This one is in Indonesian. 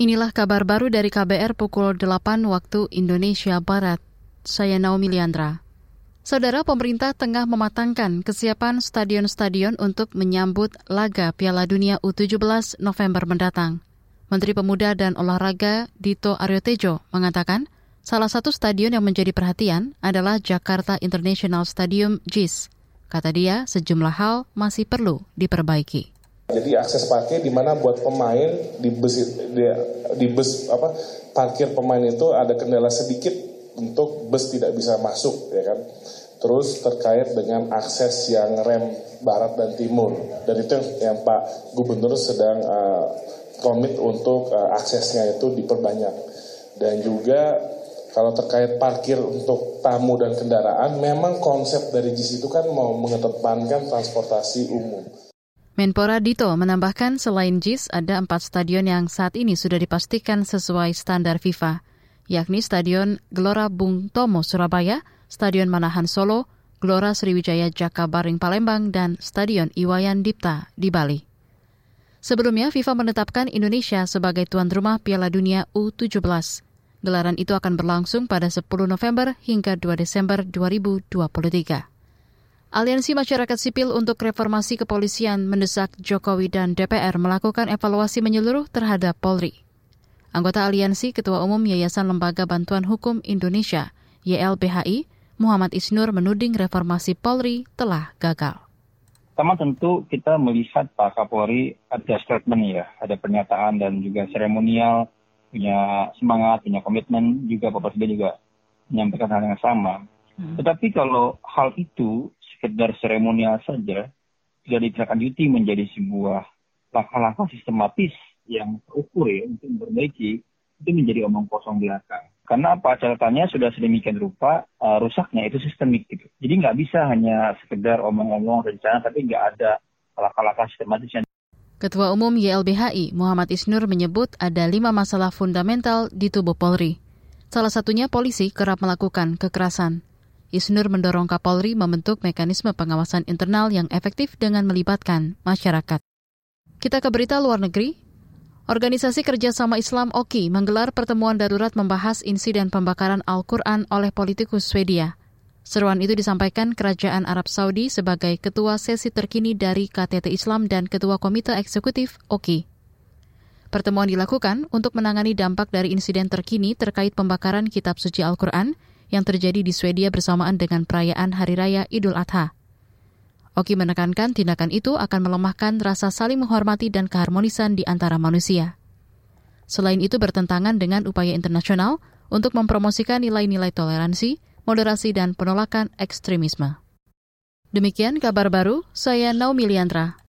Inilah kabar baru dari KBR pukul 8 waktu Indonesia Barat. Saya Naomi Liandra. Saudara pemerintah tengah mematangkan kesiapan stadion-stadion untuk menyambut laga Piala Dunia U17 November mendatang. Menteri Pemuda dan Olahraga Dito Aryo Tejo mengatakan salah satu stadion yang menjadi perhatian adalah Jakarta International Stadium JIS. Kata dia, sejumlah hal masih perlu diperbaiki. Jadi akses parkir di mana buat pemain di bus di, di bus apa parkir pemain itu ada kendala sedikit untuk bus tidak bisa masuk ya kan. Terus terkait dengan akses yang rem barat dan timur dan itu yang Pak Gubernur sedang uh, komit untuk uh, aksesnya itu diperbanyak dan juga kalau terkait parkir untuk tamu dan kendaraan memang konsep dari JIS itu kan mau mengedepankan transportasi umum. Menpora Dito menambahkan selain JIS ada empat stadion yang saat ini sudah dipastikan sesuai standar FIFA, yakni Stadion Gelora Bung Tomo Surabaya, Stadion Manahan Solo, Gelora Sriwijaya Jakabaring Palembang, dan Stadion Iwayan Dipta di Bali. Sebelumnya, FIFA menetapkan Indonesia sebagai tuan rumah Piala Dunia U17. Gelaran itu akan berlangsung pada 10 November hingga 2 Desember 2023. Aliansi Masyarakat Sipil untuk Reformasi Kepolisian mendesak Jokowi dan DPR melakukan evaluasi menyeluruh terhadap Polri. Anggota aliansi Ketua Umum Yayasan Lembaga Bantuan Hukum Indonesia, YLBHI, Muhammad Isnur menuding reformasi Polri telah gagal. Pertama tentu kita melihat Pak Kapolri ada statement ya, ada pernyataan dan juga seremonial, punya semangat, punya komitmen, juga Bapak Presiden juga menyampaikan hal yang sama. Hmm. Tetapi kalau hal itu sekedar seremonial saja, tidak ditindaklanjuti menjadi sebuah langkah-langkah sistematis yang terukur ya untuk memperbaiki, itu menjadi omong kosong belakang. Karena apa? Catatannya sudah sedemikian rupa, uh, rusaknya itu sistemik gitu. Jadi nggak bisa hanya sekedar omong-omong rencana, tapi nggak ada langkah-langkah sistematis yang Ketua Umum YLBHI Muhammad Isnur menyebut ada lima masalah fundamental di tubuh Polri. Salah satunya polisi kerap melakukan kekerasan. Isnur mendorong Kapolri membentuk mekanisme pengawasan internal yang efektif dengan melibatkan masyarakat. Kita ke berita luar negeri. Organisasi Kerjasama Islam OKI menggelar pertemuan darurat membahas insiden pembakaran Al-Quran oleh politikus Swedia. Seruan itu disampaikan Kerajaan Arab Saudi sebagai ketua sesi terkini dari KTT Islam dan ketua komite eksekutif OKI. Pertemuan dilakukan untuk menangani dampak dari insiden terkini terkait pembakaran kitab suci Al-Quran yang terjadi di Swedia bersamaan dengan perayaan Hari Raya Idul Adha. Oki menekankan tindakan itu akan melemahkan rasa saling menghormati dan keharmonisan di antara manusia. Selain itu bertentangan dengan upaya internasional untuk mempromosikan nilai-nilai toleransi, moderasi, dan penolakan ekstremisme. Demikian kabar baru, saya Naomi Liandra.